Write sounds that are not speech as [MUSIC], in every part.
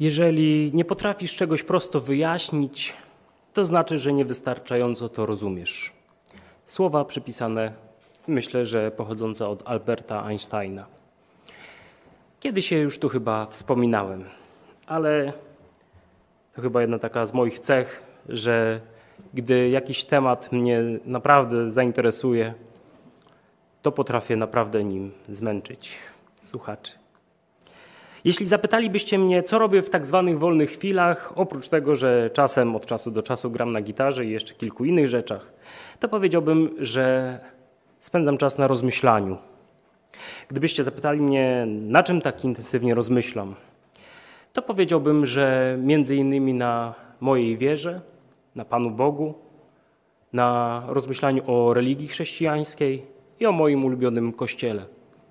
Jeżeli nie potrafisz czegoś prosto wyjaśnić, to znaczy, że niewystarczająco to rozumiesz. Słowa przypisane, myślę, że pochodzące od Alberta Einsteina. Kiedyś się już tu chyba wspominałem, ale to chyba jedna taka z moich cech, że gdy jakiś temat mnie naprawdę zainteresuje, to potrafię naprawdę nim zmęczyć słuchaczy. Jeśli zapytalibyście mnie, co robię w tak zwanych wolnych chwilach, oprócz tego, że czasem od czasu do czasu gram na gitarze i jeszcze kilku innych rzeczach, to powiedziałbym, że spędzam czas na rozmyślaniu. Gdybyście zapytali mnie, na czym tak intensywnie rozmyślam, to powiedziałbym, że między innymi na mojej wierze, na Panu Bogu, na rozmyślaniu o religii chrześcijańskiej i o moim ulubionym kościele,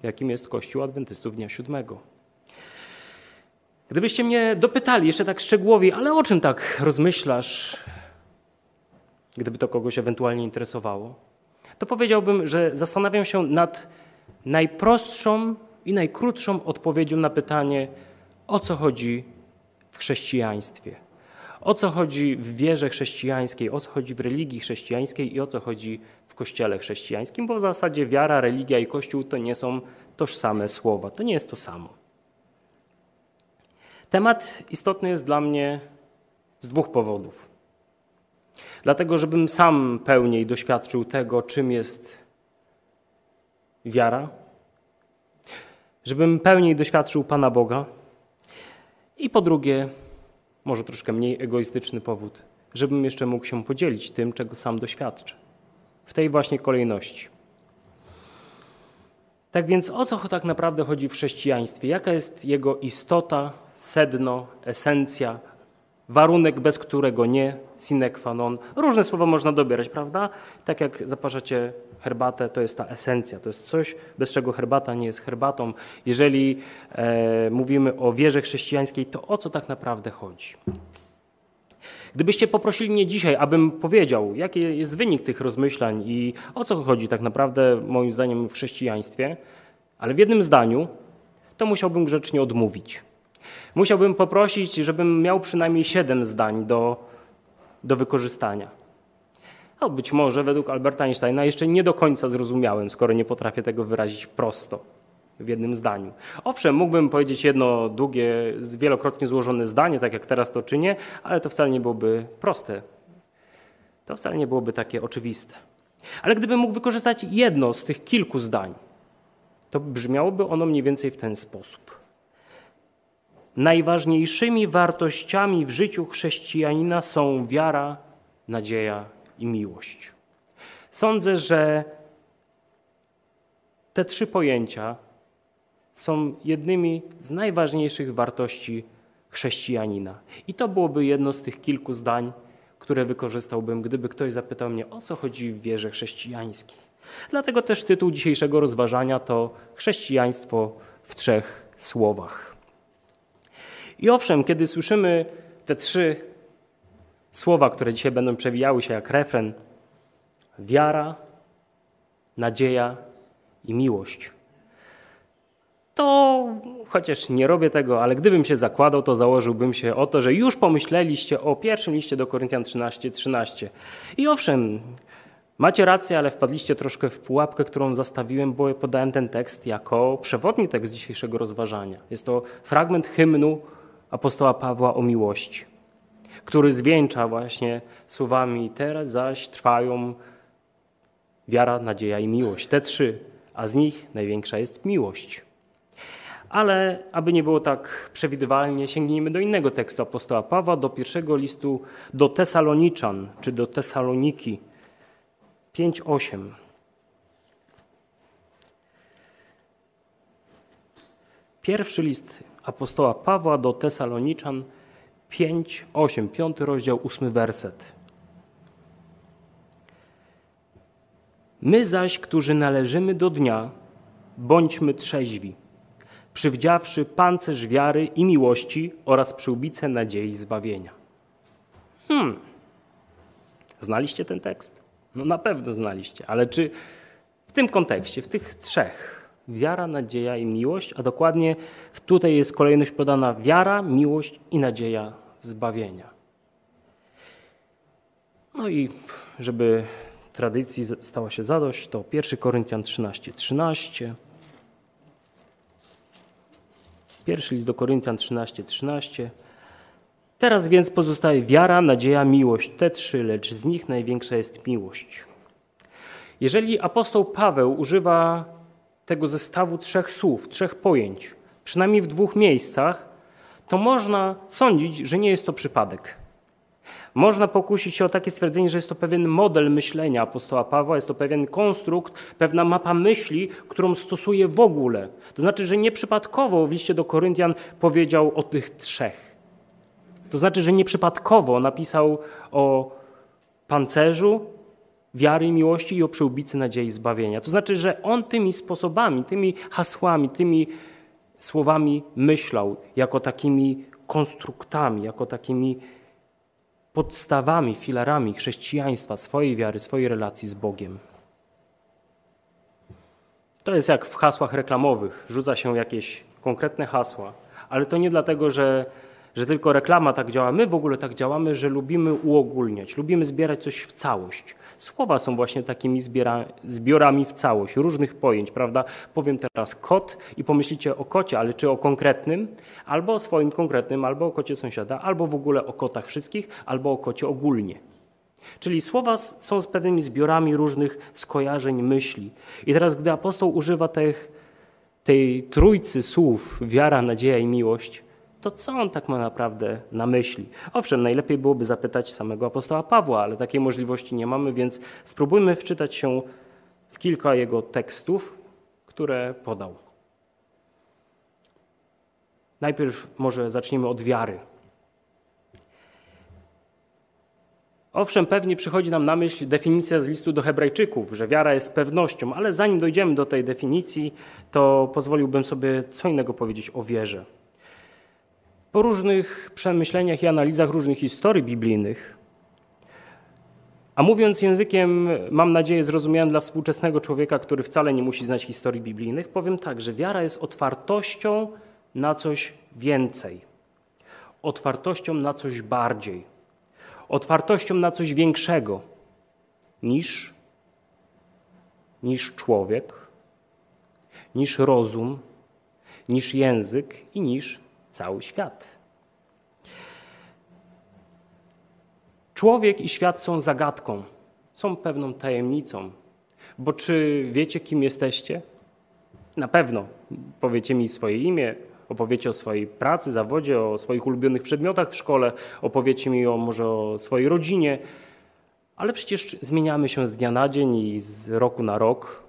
jakim jest Kościół Adwentystów Dnia Siódmego. Gdybyście mnie dopytali jeszcze tak szczegółowo, ale o czym tak rozmyślasz, gdyby to kogoś ewentualnie interesowało, to powiedziałbym, że zastanawiam się nad najprostszą i najkrótszą odpowiedzią na pytanie, o co chodzi w chrześcijaństwie. O co chodzi w wierze chrześcijańskiej, o co chodzi w religii chrześcijańskiej i o co chodzi w kościele chrześcijańskim, bo w zasadzie wiara, religia i kościół to nie są tożsame słowa, to nie jest to samo. Temat istotny jest dla mnie z dwóch powodów. Dlatego, żebym sam pełniej doświadczył tego, czym jest wiara, żebym pełniej doświadczył Pana Boga. I po drugie, może troszkę mniej egoistyczny powód, żebym jeszcze mógł się podzielić tym, czego sam doświadczę. W tej właśnie kolejności. Tak więc o co tak naprawdę chodzi w chrześcijaństwie? Jaka jest jego istota, sedno, esencja, warunek, bez którego nie, sine qua non. Różne słowa można dobierać, prawda? Tak jak zaparzacie herbatę, to jest ta esencja, to jest coś, bez czego herbata nie jest herbatą. Jeżeli e, mówimy o wierze chrześcijańskiej, to o co tak naprawdę chodzi? Gdybyście poprosili mnie dzisiaj, abym powiedział, jaki jest wynik tych rozmyślań i o co chodzi tak naprawdę, moim zdaniem, w chrześcijaństwie, ale w jednym zdaniu, to musiałbym grzecznie odmówić. Musiałbym poprosić, żebym miał przynajmniej siedem zdań do, do wykorzystania. No, być może według Alberta Einsteina jeszcze nie do końca zrozumiałem, skoro nie potrafię tego wyrazić prosto w jednym zdaniu. Owszem, mógłbym powiedzieć jedno długie, wielokrotnie złożone zdanie, tak jak teraz to czynię, ale to wcale nie byłoby proste. To wcale nie byłoby takie oczywiste. Ale gdybym mógł wykorzystać jedno z tych kilku zdań, to brzmiałoby ono mniej więcej w ten sposób. Najważniejszymi wartościami w życiu chrześcijanina są wiara, nadzieja i miłość. Sądzę, że te trzy pojęcia są jednymi z najważniejszych wartości chrześcijanina. I to byłoby jedno z tych kilku zdań, które wykorzystałbym, gdyby ktoś zapytał mnie, o co chodzi w wierze chrześcijańskiej. Dlatego też tytuł dzisiejszego rozważania to Chrześcijaństwo w trzech słowach. I owszem, kiedy słyszymy te trzy słowa, które dzisiaj będą przewijały się jak refren, wiara, nadzieja i miłość, chociaż nie robię tego, ale gdybym się zakładał, to założyłbym się o to, że już pomyśleliście o pierwszym liście do Koryntian 13:13. 13. I owszem, macie rację, ale wpadliście troszkę w pułapkę, którą zastawiłem, bo podałem ten tekst jako przewodni tekst dzisiejszego rozważania. Jest to fragment hymnu apostoła Pawła o miłości, który zwieńcza właśnie słowami teraz zaś trwają wiara, nadzieja i miłość. Te trzy, a z nich największa jest miłość. Ale aby nie było tak przewidywalnie, sięgnijmy do innego tekstu apostoła Pawła, do pierwszego listu do Tesaloniczan, czy do Tesaloniki 5:8. Pierwszy list apostoła Pawła do Tesaloniczan 5, 8, 5 rozdział, 8 werset. My zaś, którzy należymy do dnia, bądźmy trzeźwi, przywdziawszy pancerz wiary i miłości oraz przyłbicę nadziei zbawienia. Hmm. Znaliście ten tekst? No na pewno znaliście, ale czy w tym kontekście, w tych trzech Wiara, nadzieja i miłość, a dokładnie tutaj jest kolejność podana wiara, miłość i nadzieja zbawienia. No i żeby tradycji stała się zadość, to 1 Koryntian 13, 13. Pierwszy list do Koryntian 13, 13. Teraz więc pozostaje wiara, nadzieja, miłość. Te trzy, lecz z nich największa jest miłość. Jeżeli apostoł Paweł używa tego zestawu trzech słów, trzech pojęć, przynajmniej w dwóch miejscach, to można sądzić, że nie jest to przypadek. Można pokusić się o takie stwierdzenie, że jest to pewien model myślenia apostoła Pawła, jest to pewien konstrukt, pewna mapa myśli, którą stosuje w ogóle. To znaczy, że nieprzypadkowo w liście do Koryntian powiedział o tych trzech. To znaczy, że nieprzypadkowo napisał o pancerzu, wiary i miłości i o przyłbicy nadziei zbawienia. To znaczy, że on tymi sposobami, tymi hasłami, tymi słowami myślał jako takimi konstruktami, jako takimi podstawami, filarami chrześcijaństwa, swojej wiary, swojej relacji z Bogiem. To jest jak w hasłach reklamowych. Rzuca się jakieś konkretne hasła, ale to nie dlatego, że że tylko reklama tak działa. My w ogóle tak działamy, że lubimy uogólniać, lubimy zbierać coś w całość. Słowa są właśnie takimi zbiera, zbiorami w całość, różnych pojęć, prawda? Powiem teraz kot i pomyślicie o kocie, ale czy o konkretnym, albo o swoim konkretnym, albo o kocie sąsiada, albo w ogóle o kotach wszystkich, albo o kocie ogólnie. Czyli słowa są z pewnymi zbiorami różnych skojarzeń, myśli. I teraz, gdy apostoł używa tych, tej trójcy słów wiara, nadzieja i miłość, to co on tak ma naprawdę na myśli? Owszem, najlepiej byłoby zapytać samego apostoła Pawła, ale takiej możliwości nie mamy, więc spróbujmy wczytać się w kilka jego tekstów, które podał. Najpierw może zacznijmy od wiary. Owszem, pewnie przychodzi nam na myśl definicja z listu do Hebrajczyków, że wiara jest pewnością, ale zanim dojdziemy do tej definicji, to pozwoliłbym sobie co innego powiedzieć o wierze. Po różnych przemyśleniach i analizach różnych historii biblijnych, a mówiąc językiem, mam nadzieję, zrozumiałym dla współczesnego człowieka, który wcale nie musi znać historii biblijnych, powiem tak, że wiara jest otwartością na coś więcej, otwartością na coś bardziej, otwartością na coś większego niż, niż człowiek, niż rozum, niż język i niż cały świat. Człowiek i świat są zagadką, są pewną tajemnicą. Bo czy wiecie, kim jesteście? Na pewno powiecie mi swoje imię, opowiecie o swojej pracy, zawodzie, o swoich ulubionych przedmiotach w szkole, opowiecie mi o może o swojej rodzinie, ale przecież zmieniamy się z dnia na dzień i z roku na rok,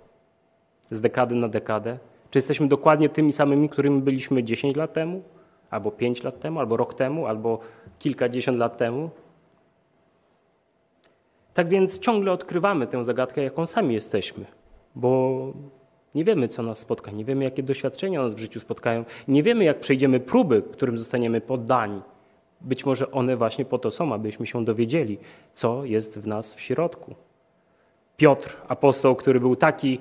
z dekady na dekadę. Czy jesteśmy dokładnie tymi samymi, którymi byliśmy 10 lat temu? Albo pięć lat temu, albo rok temu, albo kilkadziesiąt lat temu. Tak więc ciągle odkrywamy tę zagadkę, jaką sami jesteśmy, bo nie wiemy, co nas spotka, nie wiemy, jakie doświadczenia nas w życiu spotkają, nie wiemy, jak przejdziemy próby, którym zostaniemy poddani. Być może one właśnie po to są, abyśmy się dowiedzieli, co jest w nas w środku. Piotr, apostoł, który był taki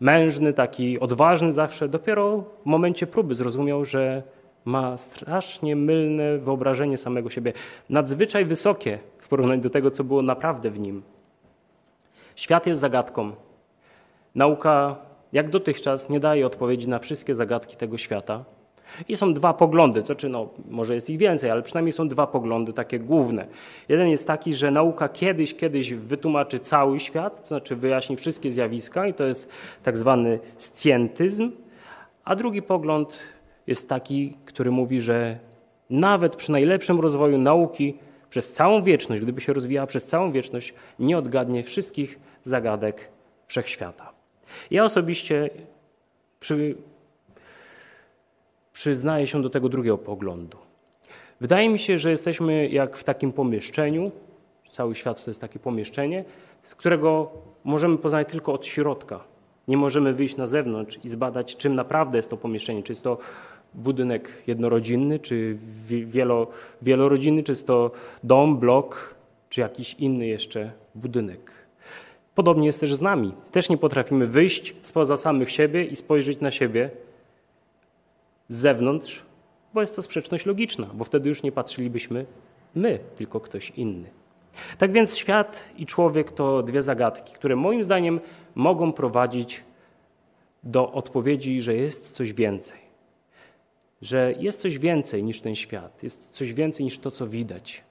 mężny, taki odważny zawsze, dopiero w momencie próby zrozumiał, że ma strasznie mylne wyobrażenie samego siebie, nadzwyczaj wysokie w porównaniu do tego, co było naprawdę w nim. Świat jest zagadką. Nauka, jak dotychczas, nie daje odpowiedzi na wszystkie zagadki tego świata. I są dwa poglądy, to czy no, może jest ich więcej, ale przynajmniej są dwa poglądy takie główne. Jeden jest taki, że nauka kiedyś, kiedyś wytłumaczy cały świat, to znaczy wyjaśni wszystkie zjawiska i to jest tak zwany scjentyzm, a drugi pogląd jest taki, który mówi, że nawet przy najlepszym rozwoju nauki przez całą wieczność, gdyby się rozwijała przez całą wieczność, nie odgadnie wszystkich zagadek wszechświata. Ja osobiście przy, przyznaję się do tego drugiego poglądu. Wydaje mi się, że jesteśmy jak w takim pomieszczeniu, cały świat to jest takie pomieszczenie, z którego możemy poznać tylko od środka. Nie możemy wyjść na zewnątrz i zbadać, czym naprawdę jest to pomieszczenie. Czy jest to budynek jednorodzinny, czy wielo, wielorodzinny, czy jest to dom, blok, czy jakiś inny jeszcze budynek. Podobnie jest też z nami. Też nie potrafimy wyjść spoza samych siebie i spojrzeć na siebie z zewnątrz, bo jest to sprzeczność logiczna, bo wtedy już nie patrzylibyśmy my, tylko ktoś inny. Tak więc świat i człowiek to dwie zagadki, które moim zdaniem mogą prowadzić do odpowiedzi, że jest coś więcej. Że jest coś więcej niż ten świat, jest coś więcej niż to, co widać.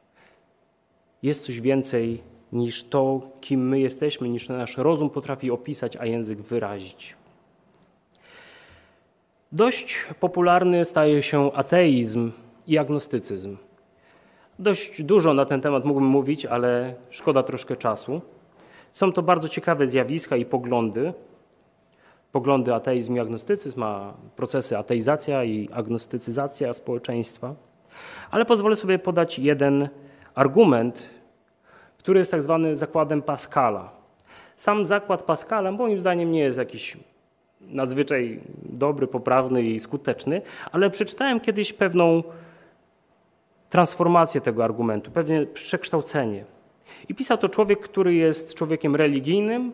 Jest coś więcej niż to, kim my jesteśmy, niż nasz rozum potrafi opisać, a język wyrazić. Dość popularny staje się ateizm i agnostycyzm. Dość dużo na ten temat mógłbym mówić, ale szkoda troszkę czasu. Są to bardzo ciekawe zjawiska i poglądy. Poglądy ateizm i agnostycyzm, procesy ateizacja i agnostycyzacja społeczeństwa. Ale pozwolę sobie podać jeden argument, który jest tak zwany zakładem Pascala. Sam zakład Pascala moim zdaniem nie jest jakiś nadzwyczaj dobry, poprawny i skuteczny, ale przeczytałem kiedyś pewną transformację tego argumentu, pewne przekształcenie. I pisał to człowiek, który jest człowiekiem religijnym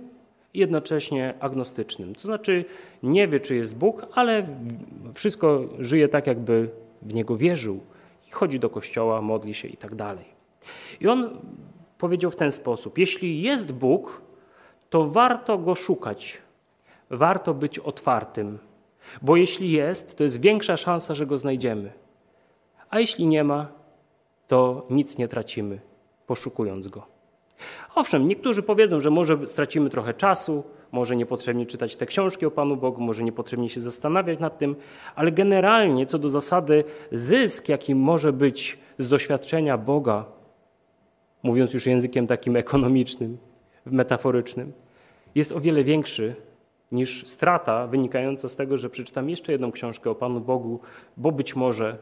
i jednocześnie agnostycznym. To znaczy nie wie, czy jest Bóg, ale wszystko żyje tak, jakby w Niego wierzył. I chodzi do kościoła, modli się i tak dalej. I on powiedział w ten sposób: Jeśli jest Bóg, to warto go szukać, warto być otwartym, bo jeśli jest, to jest większa szansa, że go znajdziemy. A jeśli nie ma, to nic nie tracimy, poszukując go. Owszem, niektórzy powiedzą, że może stracimy trochę czasu, może niepotrzebnie czytać te książki o Panu Bogu, może niepotrzebnie się zastanawiać nad tym, ale generalnie co do zasady, zysk, jaki może być z doświadczenia Boga, mówiąc już językiem takim ekonomicznym, metaforycznym, jest o wiele większy niż strata wynikająca z tego, że przeczytam jeszcze jedną książkę o Panu Bogu, bo być może,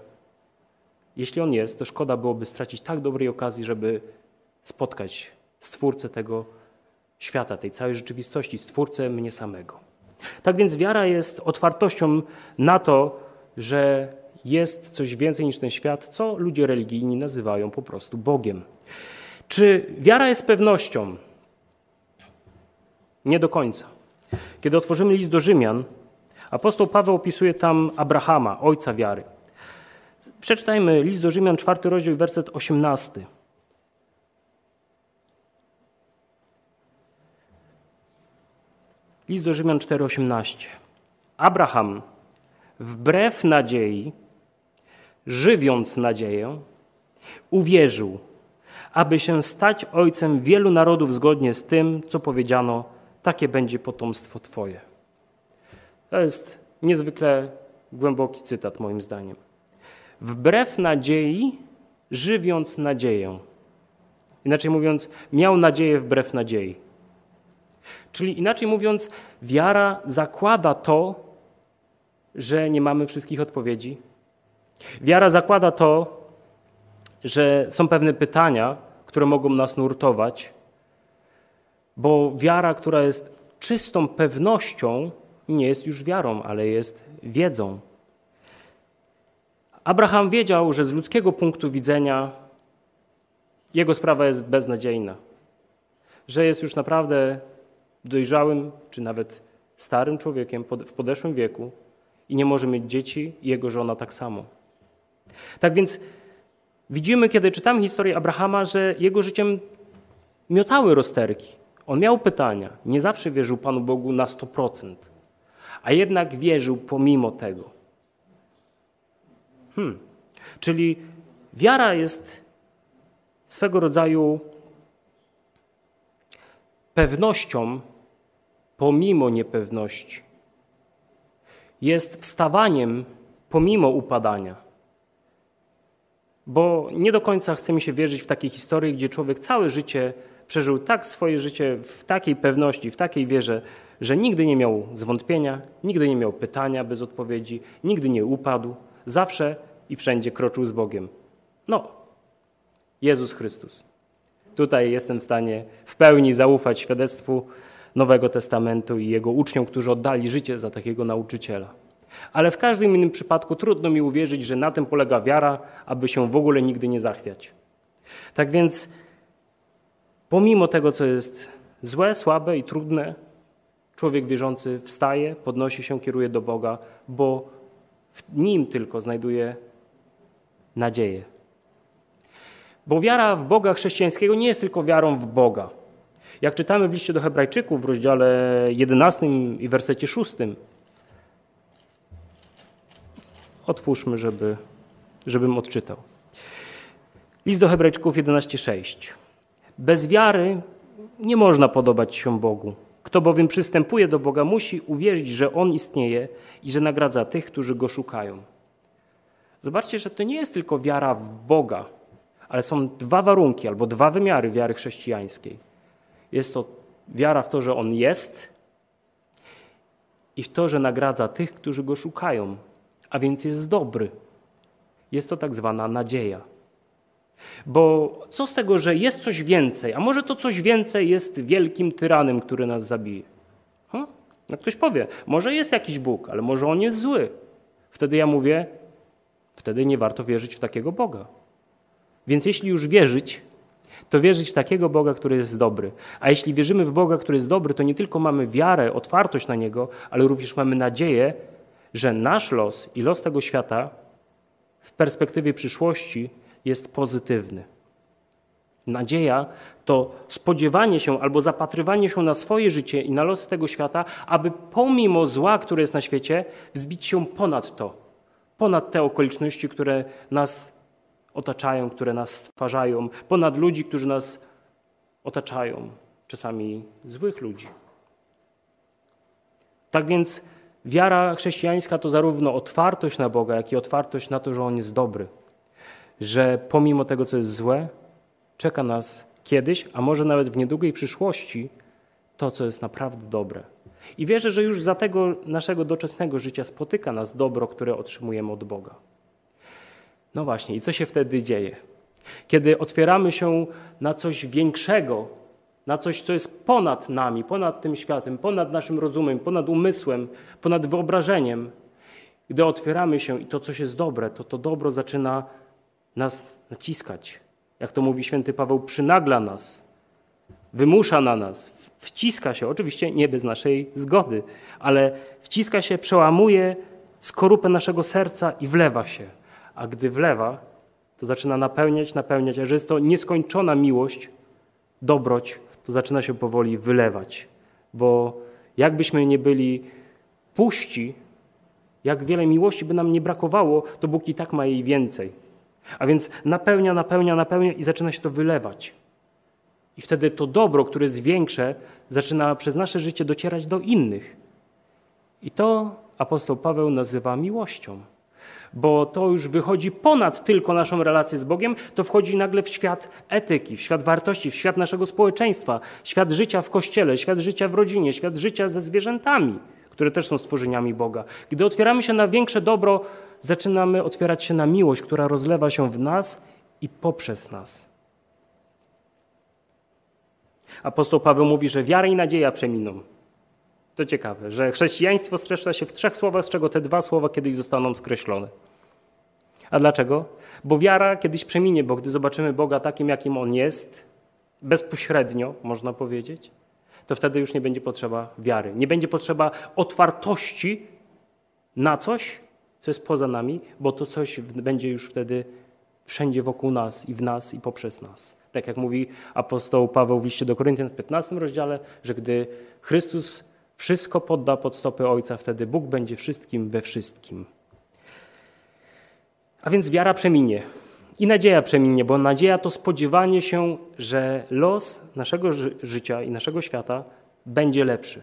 jeśli on jest, to szkoda byłoby stracić tak dobrej okazji, żeby spotkać Stwórcę tego świata, tej całej rzeczywistości, Stwórcę mnie samego. Tak więc wiara jest otwartością na to, że jest coś więcej niż ten świat, co ludzie religijni nazywają po prostu Bogiem. Czy wiara jest pewnością? Nie do końca. Kiedy otworzymy list do Rzymian, apostoł Paweł opisuje tam Abrahama, ojca wiary. Przeczytajmy list do Rzymian, czwarty rozdział, werset osiemnasty. List do Rzymian 4:18. Abraham wbrew nadziei, żywiąc nadzieję, uwierzył, aby się stać ojcem wielu narodów zgodnie z tym, co powiedziano, takie będzie potomstwo Twoje. To jest niezwykle głęboki cytat, moim zdaniem. Wbrew nadziei, żywiąc nadzieję. Inaczej mówiąc, miał nadzieję wbrew nadziei. Czyli inaczej mówiąc, wiara zakłada to, że nie mamy wszystkich odpowiedzi. Wiara zakłada to, że są pewne pytania, które mogą nas nurtować, bo wiara, która jest czystą pewnością, nie jest już wiarą, ale jest wiedzą. Abraham wiedział, że z ludzkiego punktu widzenia jego sprawa jest beznadziejna, że jest już naprawdę dojrzałym, czy nawet starym człowiekiem w podeszłym wieku i nie może mieć dzieci, i jego żona tak samo. Tak więc widzimy, kiedy czytamy historię Abrahama, że jego życiem miotały rozterki. On miał pytania, nie zawsze wierzył Panu Bogu na 100%, a jednak wierzył pomimo tego. Hmm. Czyli wiara jest swego rodzaju pewnością pomimo niepewności. Jest wstawaniem pomimo upadania. Bo nie do końca chce mi się wierzyć w takie historie, gdzie człowiek całe życie przeżył tak swoje życie w takiej pewności, w takiej wierze, że nigdy nie miał zwątpienia, nigdy nie miał pytania bez odpowiedzi, nigdy nie upadł, zawsze i wszędzie kroczył z Bogiem. No, Jezus Chrystus. Tutaj jestem w stanie w pełni zaufać świadectwu Nowego Testamentu i jego uczniom, którzy oddali życie za takiego nauczyciela. Ale w każdym innym przypadku trudno mi uwierzyć, że na tym polega wiara, aby się w ogóle nigdy nie zachwiać. Tak więc, pomimo tego, co jest Złe, słabe i trudne. Człowiek wierzący wstaje, podnosi się, kieruje do Boga, bo w nim tylko znajduje nadzieję. Bo wiara w Boga chrześcijańskiego nie jest tylko wiarą w Boga. Jak czytamy w liście do Hebrajczyków w rozdziale 11 i wersecie 6, otwórzmy, żeby, żebym odczytał. List do Hebrajczyków 11:6. Bez wiary nie można podobać się Bogu. Kto bowiem przystępuje do Boga, musi uwierzyć, że On istnieje i że nagradza tych, którzy Go szukają. Zobaczcie, że to nie jest tylko wiara w Boga, ale są dwa warunki albo dwa wymiary wiary chrześcijańskiej. Jest to wiara w to, że On jest i w to, że nagradza tych, którzy Go szukają, a więc jest dobry. Jest to tak zwana nadzieja. Bo co z tego, że jest coś więcej, a może to coś więcej jest wielkim tyranem, który nas zabije? Hm? No ktoś powie, może jest jakiś Bóg, ale może on jest zły. Wtedy ja mówię, wtedy nie warto wierzyć w takiego Boga. Więc jeśli już wierzyć, to wierzyć w takiego Boga, który jest dobry. A jeśli wierzymy w Boga, który jest dobry, to nie tylko mamy wiarę, otwartość na Niego, ale również mamy nadzieję, że nasz los i los tego świata w perspektywie przyszłości jest pozytywny. Nadzieja to spodziewanie się albo zapatrywanie się na swoje życie i na losy tego świata, aby pomimo zła, które jest na świecie, wzbić się ponad to, ponad te okoliczności, które nas otaczają, które nas stwarzają, ponad ludzi, którzy nas otaczają, czasami złych ludzi. Tak więc wiara chrześcijańska to zarówno otwartość na Boga, jak i otwartość na to, że On jest dobry że pomimo tego, co jest złe, czeka nas kiedyś, a może nawet w niedługiej przyszłości, to, co jest naprawdę dobre. I wierzę, że już za tego naszego doczesnego życia spotyka nas dobro, które otrzymujemy od Boga. No właśnie, i co się wtedy dzieje? Kiedy otwieramy się na coś większego, na coś, co jest ponad nami, ponad tym światem, ponad naszym rozumem, ponad umysłem, ponad wyobrażeniem, gdy otwieramy się i to, coś jest dobre, to to dobro zaczyna nas naciskać. Jak to mówi święty Paweł, przynagla nas, wymusza na nas, wciska się, oczywiście nie bez naszej zgody, ale wciska się, przełamuje skorupę naszego serca i wlewa się. A gdy wlewa, to zaczyna napełniać, napełniać, a że jest to nieskończona miłość, dobroć, to zaczyna się powoli wylewać. Bo jakbyśmy nie byli puści, jak wiele miłości by nam nie brakowało, to Bóg i tak ma jej więcej. A więc napełnia, napełnia, napełnia i zaczyna się to wylewać. I wtedy to dobro, które jest większe, zaczyna przez nasze życie docierać do innych. I to apostoł Paweł nazywa miłością. Bo to już wychodzi ponad tylko naszą relację z Bogiem, to wchodzi nagle w świat etyki, w świat wartości, w świat naszego społeczeństwa, świat życia w kościele, świat życia w rodzinie, świat życia ze zwierzętami, które też są stworzeniami Boga. Gdy otwieramy się na większe dobro, zaczynamy otwierać się na miłość, która rozlewa się w nas i poprzez nas. Apostoł Paweł mówi, że wiara i nadzieja przeminą. To ciekawe, że chrześcijaństwo streszcza się w trzech słowach, z czego te dwa słowa kiedyś zostaną skreślone. A dlaczego? Bo wiara kiedyś przeminie, bo gdy zobaczymy Boga takim, jakim On jest, bezpośrednio, można powiedzieć, to wtedy już nie będzie potrzeba wiary. Nie będzie potrzeba otwartości na coś, co jest poza nami, bo to coś będzie już wtedy wszędzie wokół nas i w nas i poprzez nas. Tak jak mówi apostoł Paweł w liście do Koryntian w 15 rozdziale, że gdy Chrystus wszystko podda pod stopy Ojca, wtedy Bóg będzie wszystkim we wszystkim. A więc wiara przeminie i nadzieja przeminie, bo nadzieja to spodziewanie się, że los naszego życia i naszego świata będzie lepszy.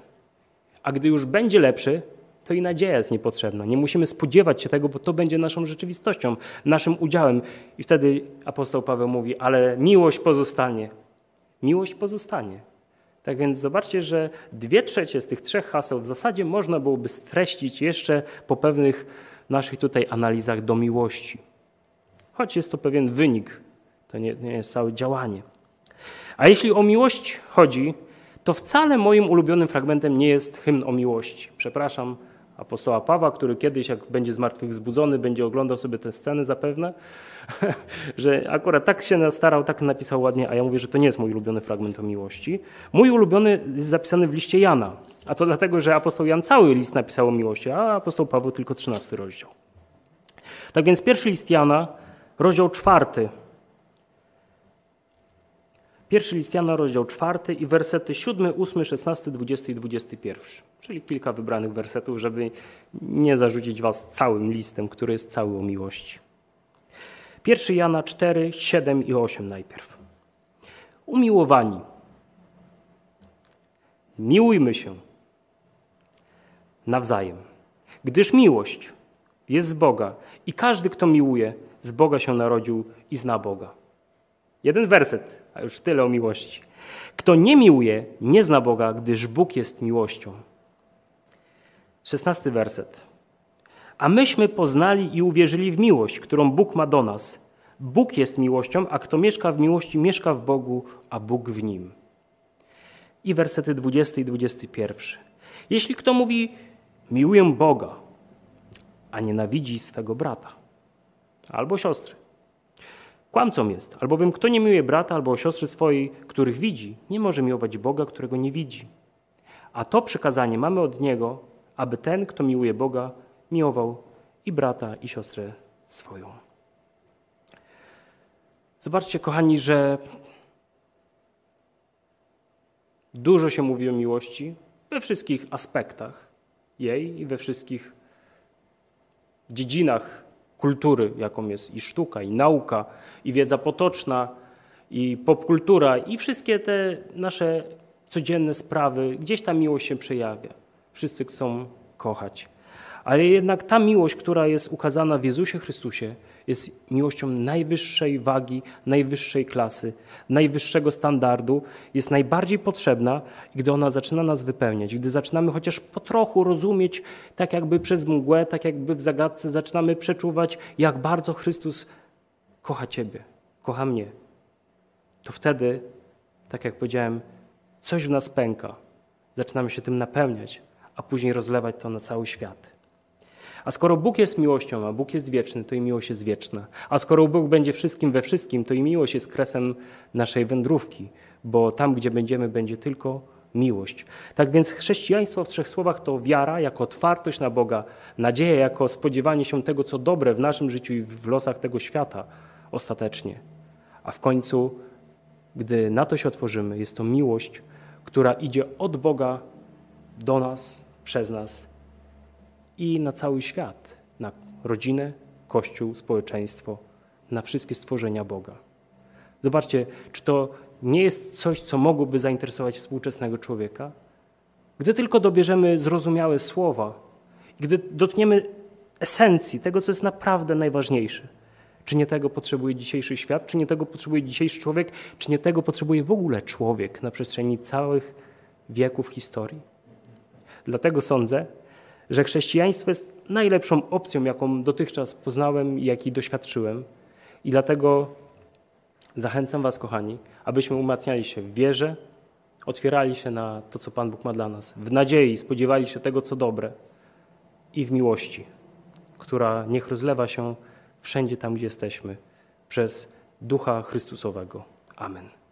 A gdy już będzie lepszy, to i nadzieja jest niepotrzebna. Nie musimy spodziewać się tego, bo to będzie naszą rzeczywistością, naszym udziałem. I wtedy apostoł Paweł mówi, ale miłość pozostanie. Miłość pozostanie. Tak więc zobaczcie, że dwie trzecie z tych trzech haseł w zasadzie można byłoby streścić jeszcze po pewnych naszych tutaj analizach do miłości. Choć jest to pewien wynik, to nie, nie jest całe działanie. A jeśli o miłość chodzi, to wcale moim ulubionym fragmentem nie jest hymn o miłości. Przepraszam, apostoła Pawła, który kiedyś, jak będzie zmartwychwzbudzony, będzie oglądał sobie te sceny zapewne, [LAUGHS] że akurat tak się starał, tak napisał ładnie, a ja mówię, że to nie jest mój ulubiony fragment o miłości. Mój ulubiony jest zapisany w liście Jana, a to dlatego, że apostoł Jan cały list napisał o miłości, a apostoł Paweł tylko 13 rozdział. Tak więc pierwszy list Jana, rozdział czwarty, Pierwszy list Jana, rozdział czwarty i wersety 7, 8, 16, 20 i 21. Czyli kilka wybranych wersetów, żeby nie zarzucić was całym listem, który jest cały o miłości. Pierwszy Jana 4, 7 i 8 najpierw. Umiłowani. Miłujmy się nawzajem, gdyż miłość jest z Boga i każdy, kto miłuje, z Boga się narodził i zna Boga. Jeden werset, a już tyle o miłości. Kto nie miłuje, nie zna Boga, gdyż Bóg jest miłością. Szesnasty werset. A myśmy poznali i uwierzyli w miłość, którą Bóg ma do nas. Bóg jest miłością, a kto mieszka w miłości, mieszka w Bogu, a Bóg w nim. I wersety 20 i 21. Jeśli kto mówi, miłuję Boga, a nienawidzi swego brata albo siostry, Kłamcą jest, albowiem kto nie miłuje brata albo siostry swojej, których widzi, nie może miłować Boga, którego nie widzi. A to przykazanie mamy od Niego, aby ten, kto miłuje Boga, miłował i brata, i siostrę swoją. Zobaczcie, kochani, że dużo się mówi o miłości we wszystkich aspektach jej i we wszystkich dziedzinach kultury, jaką jest i sztuka, i nauka, i wiedza potoczna, i popkultura, i wszystkie te nasze codzienne sprawy, gdzieś ta miłość się przejawia. Wszyscy chcą kochać. Ale jednak ta miłość, która jest ukazana w Jezusie Chrystusie, jest miłością najwyższej wagi, najwyższej klasy, najwyższego standardu, jest najbardziej potrzebna, gdy ona zaczyna nas wypełniać, gdy zaczynamy chociaż po trochu rozumieć, tak jakby przez mgłę, tak jakby w zagadce, zaczynamy przeczuwać, jak bardzo Chrystus kocha Ciebie, kocha mnie. To wtedy, tak jak powiedziałem, coś w nas pęka. Zaczynamy się tym napełniać, a później rozlewać to na cały świat. A skoro Bóg jest miłością, a Bóg jest wieczny, to i miłość jest wieczna. A skoro Bóg będzie wszystkim we wszystkim, to i miłość jest kresem naszej wędrówki, bo tam, gdzie będziemy, będzie tylko miłość. Tak więc chrześcijaństwo w trzech słowach to wiara jako otwartość na Boga, nadzieja jako spodziewanie się tego, co dobre w naszym życiu i w losach tego świata ostatecznie. A w końcu, gdy na to się otworzymy, jest to miłość, która idzie od Boga do nas, przez nas i na cały świat, na rodzinę, kościół, społeczeństwo, na wszystkie stworzenia Boga. Zobaczcie, czy to nie jest coś, co mogłoby zainteresować współczesnego człowieka? Gdy tylko dobierzemy zrozumiałe słowa, gdy dotkniemy esencji tego, co jest naprawdę najważniejsze. Czy nie tego potrzebuje dzisiejszy świat, czy nie tego potrzebuje dzisiejszy człowiek, czy nie tego potrzebuje w ogóle człowiek na przestrzeni całych wieków historii? Dlatego sądzę, że chrześcijaństwo jest najlepszą opcją, jaką dotychczas poznałem i jakiej doświadczyłem. I dlatego zachęcam Was, kochani, abyśmy umacniali się w wierze, otwierali się na to, co Pan Bóg ma dla nas, w nadziei, spodziewali się tego, co dobre i w miłości, która niech rozlewa się wszędzie tam, gdzie jesteśmy, przez Ducha Chrystusowego. Amen.